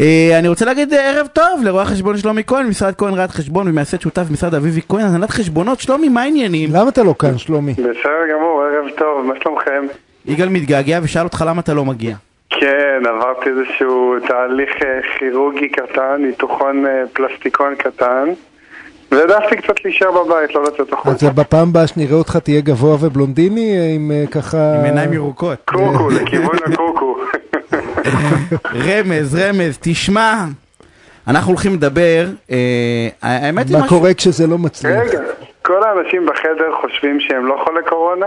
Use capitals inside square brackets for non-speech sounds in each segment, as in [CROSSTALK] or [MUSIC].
אה, אני רוצה להגיד אה, ערב טוב לרואה החשבון שלומי כהן, משרד כהן ראיית חשבון ומייסד שותף משרד אביבי כהן, הנהלת חשבונות, שלומי, מה העניינים? למה אתה לא כאן, שלומי? בסדר גמור, ערב טוב, מה שלומכם? יגאל מתגעגע ושאל אותך למה אתה לא מגיע. כן, עברתי איזשהו תהליך אה, כירורגי קטן, ניתוחון פלסטיקון קטן, והעדפתי קצת להישאר בבית, לא לצאת אז החוצה. בפעם הבאה שנראה אותך תהיה גבוה ובלונדיני עם ככה... עם עיניים ירוקות. קוקו, לכיוון הקוקו. [LAUGHS] רמז, רמז, תשמע, אנחנו הולכים לדבר, אה, האמת היא מה משהו... קורה כשזה לא מצליח? רגע, כל האנשים בחדר חושבים שהם לא חולי קורונה?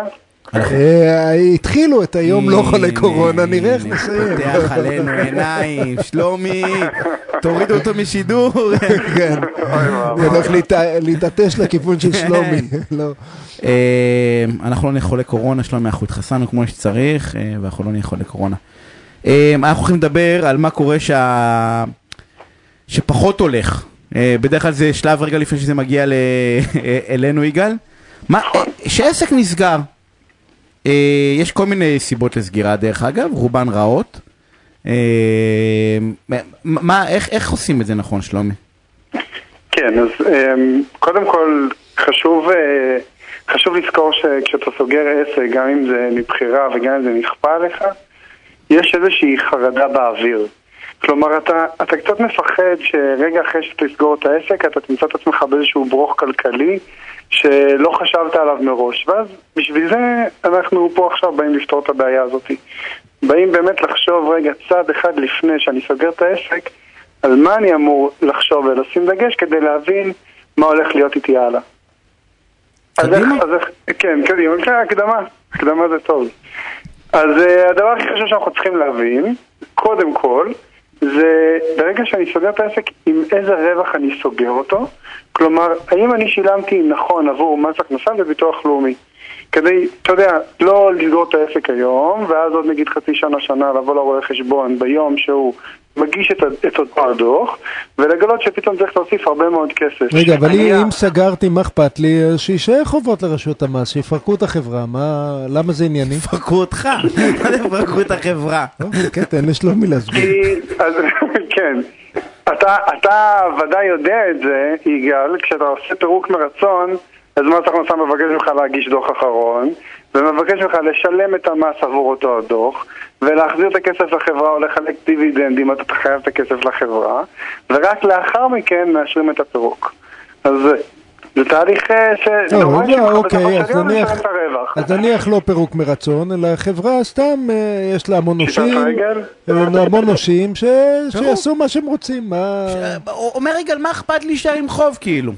אה, התחילו את היום לא חולה קורונה, נראה איך נסיים. פותח עלינו עיניים, [LAUGHS] שלומי, תורידו אותו משידור. [LAUGHS] כן. הוא הולך להת- להתעטש לכיוון של [LAUGHS] שלומי. לא. אה, אנחנו לא נהיה חולי קורונה, שלומי, אנחנו התחסנו כמו שצריך, אה, ואנחנו לא נהיה חולי קורונה. אה, אנחנו הולכים לדבר על מה קורה שה... שפחות הולך. אה, בדרך כלל זה שלב רגע לפני שזה מגיע ל... [LAUGHS] אלינו, יגאל. מה, אה, שעסק נסגר. יש כל מיני סיבות לסגירה, דרך אגב, רובן רעות. מה, איך, איך עושים את זה נכון, שלומי? כן, אז קודם כל חשוב, חשוב לזכור שכשאתה סוגר עסק, גם אם זה מבחירה וגם אם זה נכפה עליך, יש איזושהי חרדה באוויר. כלומר, אתה, אתה קצת מפחד שרגע אחרי שתסגור את העסק, אתה תמצא את עצמך באיזשהו ברוך כלכלי שלא חשבת עליו מראש. ואז בשביל זה אנחנו פה עכשיו באים לפתור את הבעיה הזאת. באים באמת לחשוב רגע צעד אחד לפני שאני סוגר את העסק, על מה אני אמור לחשוב ולשים דגש כדי להבין מה הולך להיות איתי הלאה. אז קדימה. איך, אז איך, כן, קדימה, כן, הקדמה, הקדמה זה טוב. אז uh, הדבר הכי חשוב שאנחנו צריכים להבין, קודם כל, זה ברגע שאני סוגר את העסק, עם איזה רווח אני סוגר אותו. כלומר, האם אני שילמתי נכון עבור מס הכנסה וביטוח לאומי. כדי, אתה יודע, לא לסגור את העסק היום, ואז עוד נגיד חצי שנה, שנה, לבוא לרואה חשבון ביום שהוא מגיש את, את אותו הדוח, ולגלות שפתאום צריך להוסיף הרבה מאוד כסף. רגע, אבל אני- אם סגרתי, מה אכפת לי? אז שיישאר חובות לרשויות המס, שיפרקו את החברה, מה- למה זה ענייני? פרקו אותך, [LAUGHS] מה זה פרקו את החברה? כן, תן לשלומי להסביר. [LAUGHS] כן. אתה, אתה ודאי יודע את זה, יגאל, כשאתה עושה פירוק מרצון, אז מס הכנסה מבקש ממך להגיש דוח אחרון, ומבקש ממך לשלם את המס עבור אותו הדוח, ולהחזיר את הכסף לחברה או לחלק דיבידנדים, אתה חייב את הכסף לחברה, ורק לאחר מכן מאשרים את הפירוק. אז זה תהליך אה, לא, שדורש לא, אוקיי, בסופו אז נניח-. אז נניח לא פירוק מרצון, אלא חברה סתם, אה, יש לה המון נושים? אה, המון נושים, ש- שיעשו מה שהם רוצים, מה... אומר יגאל, מה אכפת להישאר עם חוב כאילו?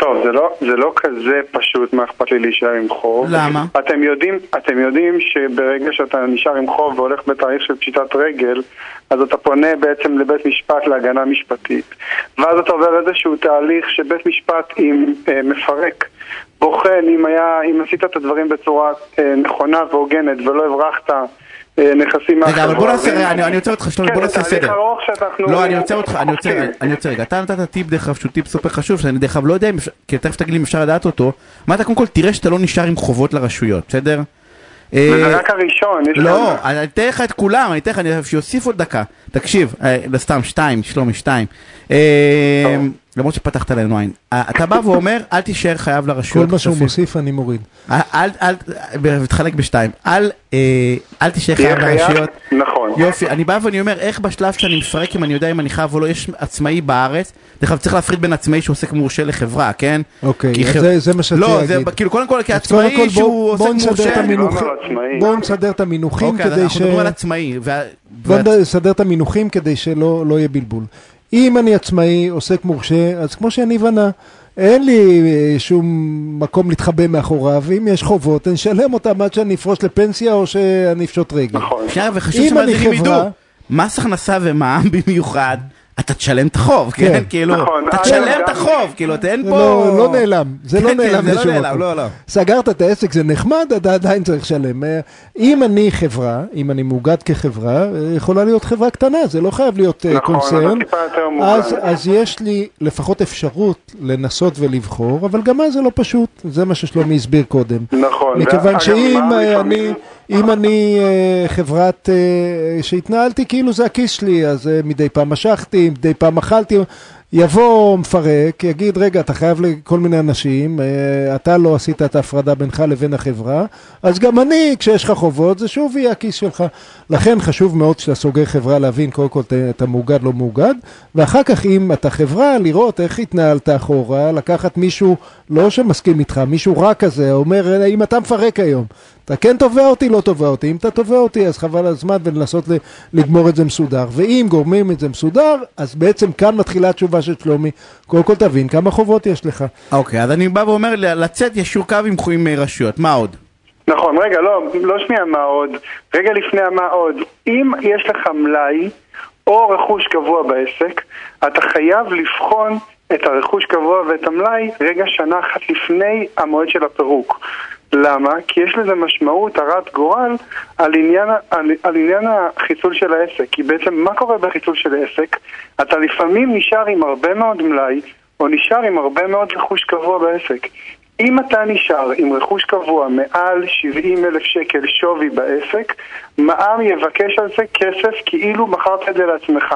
טוב, זה לא, זה לא כזה פשוט מה אכפת לי להישאר עם חוב. למה? אתם יודעים, אתם יודעים שברגע שאתה נשאר עם חוב והולך בתהליך של פשיטת רגל, אז אתה פונה בעצם לבית משפט להגנה משפטית. ואז אתה עובר איזשהו תהליך שבית משפט עם, אה, מפרק, בוחן אם, היה, אם עשית את הדברים בצורה אה, נכונה והוגנת ולא הברחת נכסים מהחברה. רגע, אבל בוא נעשה, רגע, אני עוצר אותך, שלומי, כן, בוא זה נעשה תהליך סדר. ארוך שאנחנו... לא, אני עוצר אותך, אני עוצר, אוקיי. אני עוצר רגע. אתה נתת טיפ דרך אגב, שהוא טיפ סופר חשוב, שאני דרך אגב לא יודע כי תכף תגיד לי אם אפשר לדעת אותו. אמרת קודם כל, תראה שאתה לא נשאר עם חובות לרשויות, בסדר? אה, וזה רק הראשון. יש לא, אני אתן לך את כולם, אני אתן לך, אני שיוסיף עוד דקה. תקשיב, אה, לא סתם, שתיים, שלומי, שתיים. אה, למרות שפתחת לנו עין. אה, אתה בא ואומר, אל תישאר חייב כל לרשויות מה שהוא. מוסיף אני מוריד. אל, אל, אל, תחלק בשתיים. אל, אה, אל תישאר חייב לרשויות. נכון. יופי, אני בא ואני אומר, איך בשלב שאני מפרק, אם אני יודע אם אני חייב או לא, יש עצמאי בארץ, דרך אגב צריך להפריד בין עצמאי שעוסק מורשה לחברה, כן? אוקיי, זה- זה מה שרציתי לא, זה להגיד. כאילו, קודם כל כעצמאי כל שהוא עוסק מורשה. לא. בואו נסדר את המינוחים אוקיי, כדי ש... אנחנו מדברים על עצמאי. בואו נסדר את המינוחים כדי שלא לא יהיה בלבול. אם אני עצמאי, עוסק מורשה, אז כמו שיניב ענה, אין לי אה, שום מקום להתחבא מאחוריו, ואם יש חובות, אני אשלם אותם עד שאני אפרוש לפנסיה או שאני אפשוט רגל. נכון. שנייה, וחשוב אם שמאזינים אני חברה- ידעו, מס הכנסה ומע"מ במיוחד, אתה תשלם את החוב, כן? כן. כאילו, נכון, אתה אגב, תשלם את החוב, כאילו, אתה אין פה... לא, לא נעלם, זה לא כן, כן, נעלם זה לא לשום נעלם, מקום. לא, לא. סגרת את העסק, זה נחמד, אתה עדיין צריך לשלם. אה, אם אני חברה, אם אני מאוגד כחברה, אה, יכולה להיות חברה קטנה, זה לא חייב להיות אה, נכון, קונצרן. אז, אז יש לי לפחות אפשרות לנסות ולבחור, אבל גם אז זה לא פשוט, זה מה ששלומי הסביר קודם. נכון. מכיוון שאם אני, אם אני אה, חברת אה, שהתנהלתי כאילו זה הכיס שלי, אז אה, מדי פעם משכתי, מדי פעם אכלתי, יבוא מפרק, יגיד, רגע, אתה חייב לכל מיני אנשים, אתה לא עשית את ההפרדה בינך לבין החברה, אז גם אני, כשיש לך חובות, זה שוב יהיה הכיס שלך. לכן חשוב מאוד כשאתה סוגר חברה להבין קודם כל אתה מאוגד, לא מאוגד, ואחר כך אם אתה חברה, לראות איך התנהלת אחורה, לקחת מישהו לא שמסכים איתך, מישהו רע כזה, אומר, אם אתה מפרק היום, אתה כן תובע אותי, לא תובע אותי. אם אתה תובע אותי, אז חבל על הזמן ולנסות לגמור את זה מסודר. ואם גורמים את זה מסודר, אז בעצם כאן מתחילה התשובה של שלומי. קודם כל תבין כמה חובות יש לך. אוקיי, אז אני בא ואומר לצאת ישור קו עם חויים רשויות. מה עוד? נכון, רגע, לא, לא שנייה מה עוד. רגע לפני מה עוד. אם יש לך מלאי או רכוש קבוע בעסק, אתה חייב לבחון את הרכוש קבוע ואת המלאי רגע שנה אחת לפני המועד של הפירוק. למה? כי יש לזה משמעות הרת גורל על עניין, על, על עניין החיסול של העסק. כי בעצם מה קורה בחיסול של עסק? אתה לפעמים נשאר עם הרבה מאוד מלאי, או נשאר עם הרבה מאוד רכוש קבוע בעסק. אם אתה נשאר עם רכוש קבוע מעל 70 אלף שקל שווי בעסק, מע"מ יבקש על זה כסף כאילו מכרת את זה לעצמך,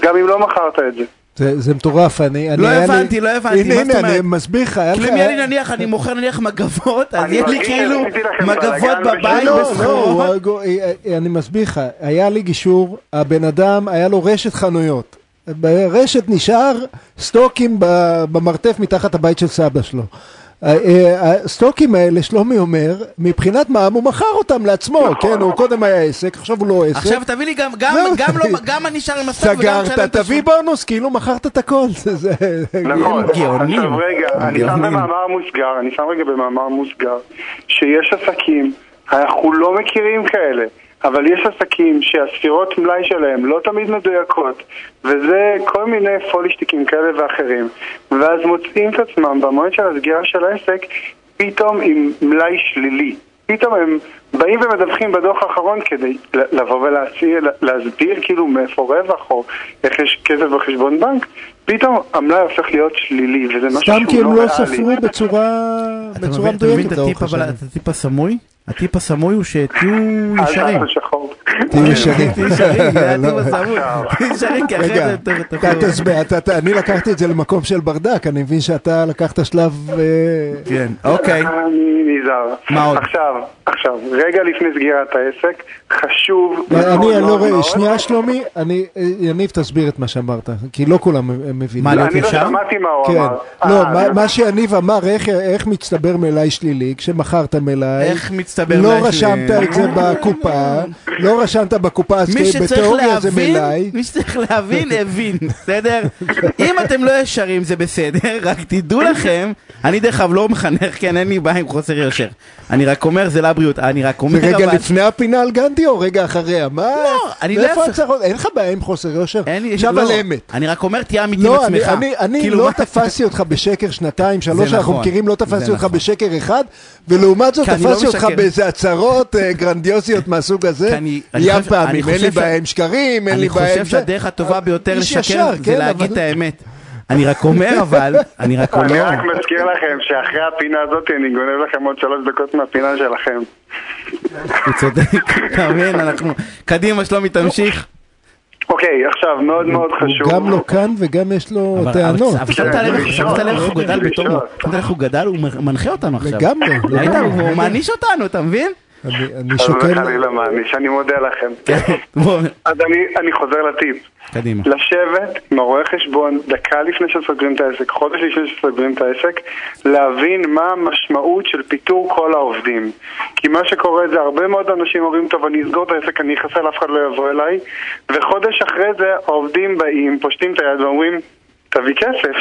גם אם לא מכרת את זה. זה, זה מטורף, אני... לא הבנתי, לא הבנתי, מה זאת אומרת? הנה, אני מסביר לך, כאילו אם יהיה לי נניח, אני מוכר נניח מגבות, אז יהיה לי כאילו מגבות בבית לא, לא, אני מסביר לך, היה לי גישור, הבן אדם, היה לו רשת חנויות. ברשת נשאר סטוקים במרתף מתחת הבית של סבא שלו. הסטוקים האלה, שלומי אומר, מבחינת מע"מ הוא מכר אותם לעצמו, נכון. כן, הוא קודם היה עסק, עכשיו הוא לא עסק. עכשיו תביא לי גם, גם, גם, לא, [LAUGHS] גם אני נשאר עם הסטוק וגם סגרת, תביא בונוס, כאילו מכרת את הכל. [LAUGHS] נכון, עכשיו רגע, אני שם במאמר מוסגר, אני שם רגע במאמר מוסגר, שיש עסקים, אנחנו לא מכירים כאלה. אבל יש עסקים שהספירות מלאי שלהם לא תמיד מדויקות, וזה כל מיני פולישטיקים כאלה ואחרים, ואז מוצאים את עצמם במועד של הסגירה של העסק פתאום עם מלאי שלילי. פתאום הם באים ומדווחים בדוח האחרון כדי לבוא ולהסביר כאילו מאיפה רווח או איך יש כסף בחשבון בנק, פתאום המלאי הופך להיות שלילי, וזה משהו שהוא לא ריאלי. סתם כי הם לא ספרו בצורה מדויקת. אתה מבין את הטיפ הסמוי? הטיפ הסמוי הוא שתהיו ישרים. תהיו ישרים. תהיו ישרים, זה הטיפ הסמוי. תהיו ישרים כי אחרי זה... אני לקחתי את זה למקום של ברדק, אני מבין שאתה לקחת שלב... אה, כן, אוקיי. אני נזהר. מה עוד? עכשיו, עכשיו, רגע לפני סגירת העסק, חשוב אני לא רואה, שנייה שלומי, אני, יניב תסביר את מה שאמרת, כי לא כולם מבינים. מה, להיות ישר? אני לא שמעתי מה הוא כן. אמר. לא, מה שיניב אמר, איך מצטבר מלאי שלילי, כשמכרת מלאי, איך מצטבר לא רשמת את זה בקופה, לא רשמת בקופה, אז בתיאוריה זה מלאי. מי שצריך להבין, הבין, [LAUGHS] בסדר? אם אתם לא ישרים זה בסדר, [LAUGHS] רק תדעו לכם, אני דרך אגב לא מחנך, כן, אין לי בעיה עם חוסר יושר. אני רק אומר, זה לבריאות, אני רק אומר, רגע לפני הפינה על גנדי או רגע אחריה? מה? לא, אני לא... אין לך בעיה עם חוסר יושר? אין לי, עכשיו לא. על אמת. אני רק אומר, תהיה אמיתי עם לא, עצמך. אני כאילו, לא תפסתי אותך בשקר שנתיים, שלוש, אנחנו נכון, מכירים, לא תפסתי אותך נכון. בשקר אחד, ולעומת זאת לא תפסתי אותך משקר. באיזה הצהרות אה, גרנדיוזיות מהסוג הזה, אני- אני ים אני פעמים, אין לי עם שקרים, אין אני לי בעיה עם חושב. שהדרך הטובה ביותר לשקר זה כן, להגיד את האמת. אני רק אומר [LAUGHS] אבל, אני רק אני אומר, רק מזכיר לכם שאחרי הפינה הזאת אני גונב לכם עוד שלוש דקות מהפינה שלכם. הוא צודק, [LAUGHS] אתה מבין, אנחנו, קדימה שלומי תמשיך. אוקיי, עכשיו, מאוד מאוד חשוב. הוא גם לא כאן וגם יש לו אבל- טענות. אבל שמת כן, לב איך- הוא כן, גדל בתור, לשאול. שמת לב איך הוא גדל, הוא מנחה אותנו עכשיו. לגמרי. הוא מעניש אותנו, אתה מבין? אני- אני חס שוקל... וחלילה מעניש, אני מודה לכם. כן, אז אני, אני חוזר לטיפ. קדימה. לשבת עם הרואה חשבון דקה לפני שסוגרים את העסק, חודש לפני שסוגרים את העסק, להבין מה המשמעות של פיטור כל העובדים. כי מה שקורה זה הרבה מאוד אנשים אומרים, טוב, אני אסגור את העסק, אני אחסל, אף אחד לא יבוא אליי, וחודש אחרי זה העובדים באים, פושטים את היד ואומרים, תביא כסף.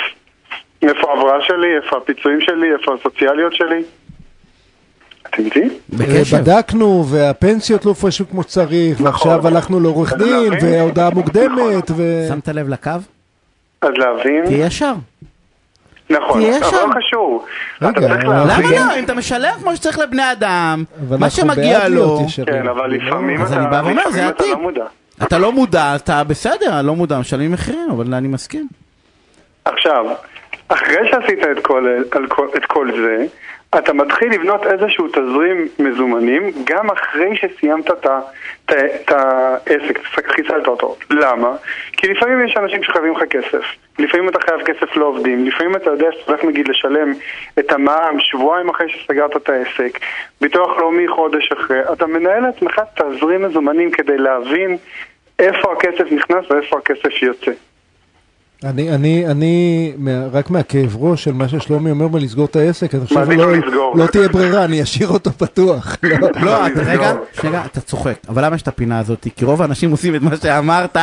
איפה ההבראה שלי, איפה הפיצויים שלי, איפה הסוציאליות שלי? אתם איתי? אה, בדקנו, והפנסיות לא הופרשו כמו שצריך, ועכשיו הלכנו לעורך אז דין. והודעה מוקדמת, ו... שמת לב לקו? אז להבין, תהיה ישר. נכון, תהיה אבל שם. לא חשוב. רגע, אבל-. למה לא? אם אתה משלם כמו שצריך לבני אדם, אבל מה שמגיע לו. כן, אבל לפעמים אז אתה אני בא ואומר, זה אתה הטיפ. לא מודע. אתה לא מודע, אתה בסדר, לא מודע, משלמים מחירים, אבל אני מסכים. עכשיו, אחרי שעשית את כל, את כל זה, אתה מתחיל לבנות איזשהו תזרים מזומנים גם אחרי שסיימת את העסק, חיסלת אותו. למה? כי לפעמים יש אנשים שחייבים לך כסף. לפעמים אתה חייב כסף לעובדים, לפעמים אתה יודע שאתה הולך נגיד לשלם את המע"מ שבועיים אחרי שסגרת את העסק, ביטוח לאומי חודש אחרי. אתה מנהל לעצמך תזרים מזומנים כדי להבין איפה הכסף נכנס ואיפה הכסף יוצא. אני, אני, אני, רק מהכאב ראש של מה ששלומי אומר בלסגור את העסק, אני חושב שלא לסגור. לא תהיה ברירה, אני אשאיר אותו פתוח. [LAUGHS] לא. לא. רגע, שנייה, אתה צוחק, אבל למה יש את הפינה הזאת? כי רוב האנשים עושים את מה שאמרת,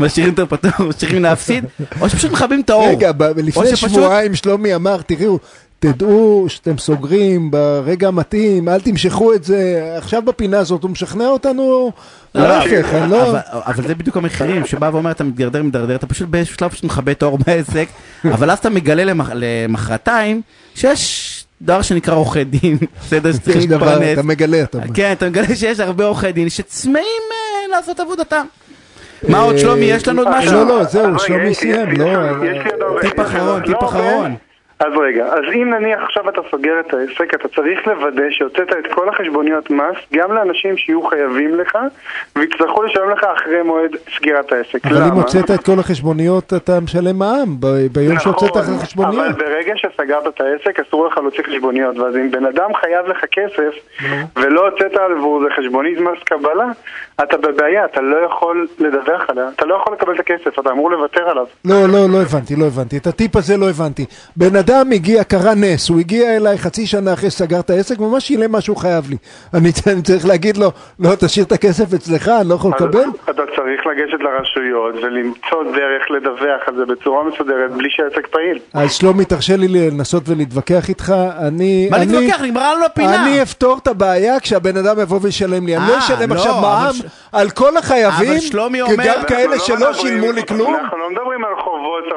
משאירים אותו פתוח, ממשיכים להפסיד, או שפשוט מכבים את האור. רגע, לפני שבועיים שלומי אמר, תראו, תדעו שאתם סוגרים ברגע המתאים, אל תמשכו את זה, עכשיו בפינה הזאת הוא משכנע אותנו, לא, להפך, אני לא... אבל, זה בדיוק המחירים, שבא ואומר אתה מתדרדר מתדרדר, אתה פשוט באיזשהו שלב פשוט מכבה את האור בעסק, אבל אז אתה מגלה למח, למחרתיים שיש דבר שנקרא עורכי דין, בסדר, שצריך להתפרנס. אתה מגלה, אתה אומר. כן, אתה מגלה שיש הרבה עורכי דין שצמאים אה, לעשות עבודתם. מה עוד אה, שלומי, יש לנו עוד אה, משהו? לא, לא, זהו, שלומי סיים, לא, אה. טיפ אחרון, לא טיפ. אחרון. אז רגע, אז אם נניח עכשיו אתה סוגר את העסק, אתה צריך לוודא שהוצאת את כל החשבוניות מס, גם לאנשים שיהיו חייבים לך, ויצטרכו לשלם לך אחרי מועד סגירת העסק. אבל אם למה? הוצאת את כל החשבוניות, אתה משלם מע"מ ב- ביום שהוצאת את נכון, החשבוניות. אבל ברגע שסגרת את העסק אסור לך להוציא חשבוניות ואז אם בן אדם חייב לך כסף ולא הוצאת עבור זה חשבונית מס קבלה אתה בבעיה, אתה לא יכול לדווח עליה, אתה לא יכול לקבל את הכסף, אתה אמור לוותר עליו לא, לא, לא הבנתי, לא הבנתי. את הטיפ הזה לא הבנתי. בן אדם הגיע, קרה נס, הוא הגיע אליי חצי שנה אחרי שסגר את העסק, ממש שילם מה שהוא חייב לי. אני [LAUGHS] אני צריך להגיד לו, לא, תשאיר את הכסף אצלך, אני לא יכול לקבל? אתה צריך לגשת לרשויות ולמצוא דרך לדווח על זה בצורה מסודרת בלי שהעסק פעיל אז שלומי, תרשה לי לנסות ולהתווכח איתך. אני... מה אני- להתווכח? נגמרה לנו הפינה. אני אפתור את הבעיה כשהבן אדם יבוא וישלם לי. אני לא אה, אשלם לא, עכשיו מע"מ על כל החייבים, גם כאלה לא שלא מדברים- שילמו לי כלום. אנחנו לא מדברים על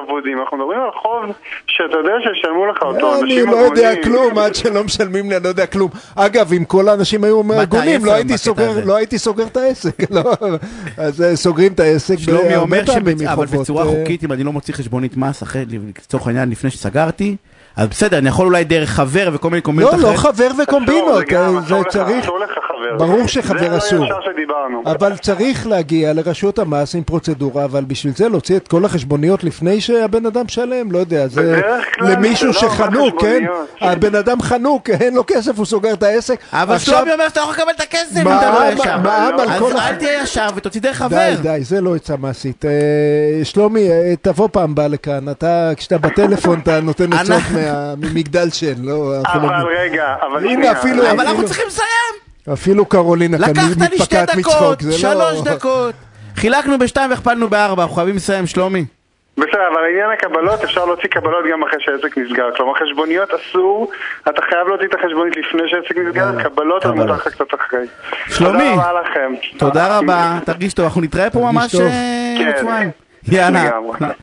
אבודים, אנחנו מדברים על חוב שאתה יודע שישלמו לך אותו אני אנשים לא יודע. כלום, עד שלא משלמים לי, אני לא יודע כלום. אגב, אם כל האנשים היו הגונים, לא הייתי סוגר-. לא הייתי סוגר את העסק. [LAUGHS] לא. אז אה, סוגרים את העסק שלומי אומר פעמים שבצ... אבל מחובות. בצורה אה, חוקית, אם אני לא מוציא חשבונית מס, לצורך העניין, לפני שסגרתי, אז בסדר, אני יכול אולי דרך חבר וכל מיני קומבינות לא, לא חבר וקומבינות, זה אה, אסור זה לך- צריך... חבר. ברור שחבר אסור. זה הישר שדיברנו. אבל צריך להגיע לרשות המס עם פרוצדורה, אבל בשביל זה להוציא את כל החשבוניות לפני שהבן אדם שלם, לא יודע, זה למישהו לא שחנוק, כן? הבן אדם חנוק, אין לו כסף, הוא סוגר את העסק. אבל עכשיו- שלומי אומר שאתה לא יכול לקבל את הכסף אם מע"מ- אתה לא ישר. מע"מ על אז כל אל הח- תהיה ישר ותוציא דרך חבר. די, די, זה לא עצה מעשית. אה, שלומי, אה, תבוא פעם הבאה לכאן, אתה, כשאתה בטלפון אתה נותן עצות ממגדל שן, לא... לא- אבל רגע, אבל אבל אנחנו צריכים לסיים. אפילו קרולינה כאן לקחת לי שתי מתפקעת דקות, מצחוק, לא... שלוש דקות. חילקנו בשתיים והכפלנו בארבע, אנחנו חייבים לסיים, שלומי. בסדר, אבל לעניין הקבלות, אפשר להוציא קבלות גם אחרי שהעסק נסגר. כלומר, חשבוניות אסור, אתה חייב להוציא את החשבונית לפני שהעסק נסגר, קבלות זה קבלות. מותר לך קצת אחרי. שלומי. תודה רבה לכם. תודה רבה, תרגיש טוב, אנחנו נתראה פה ממש. אה, עוד כן. שבועיים. יאללה. לגמרי.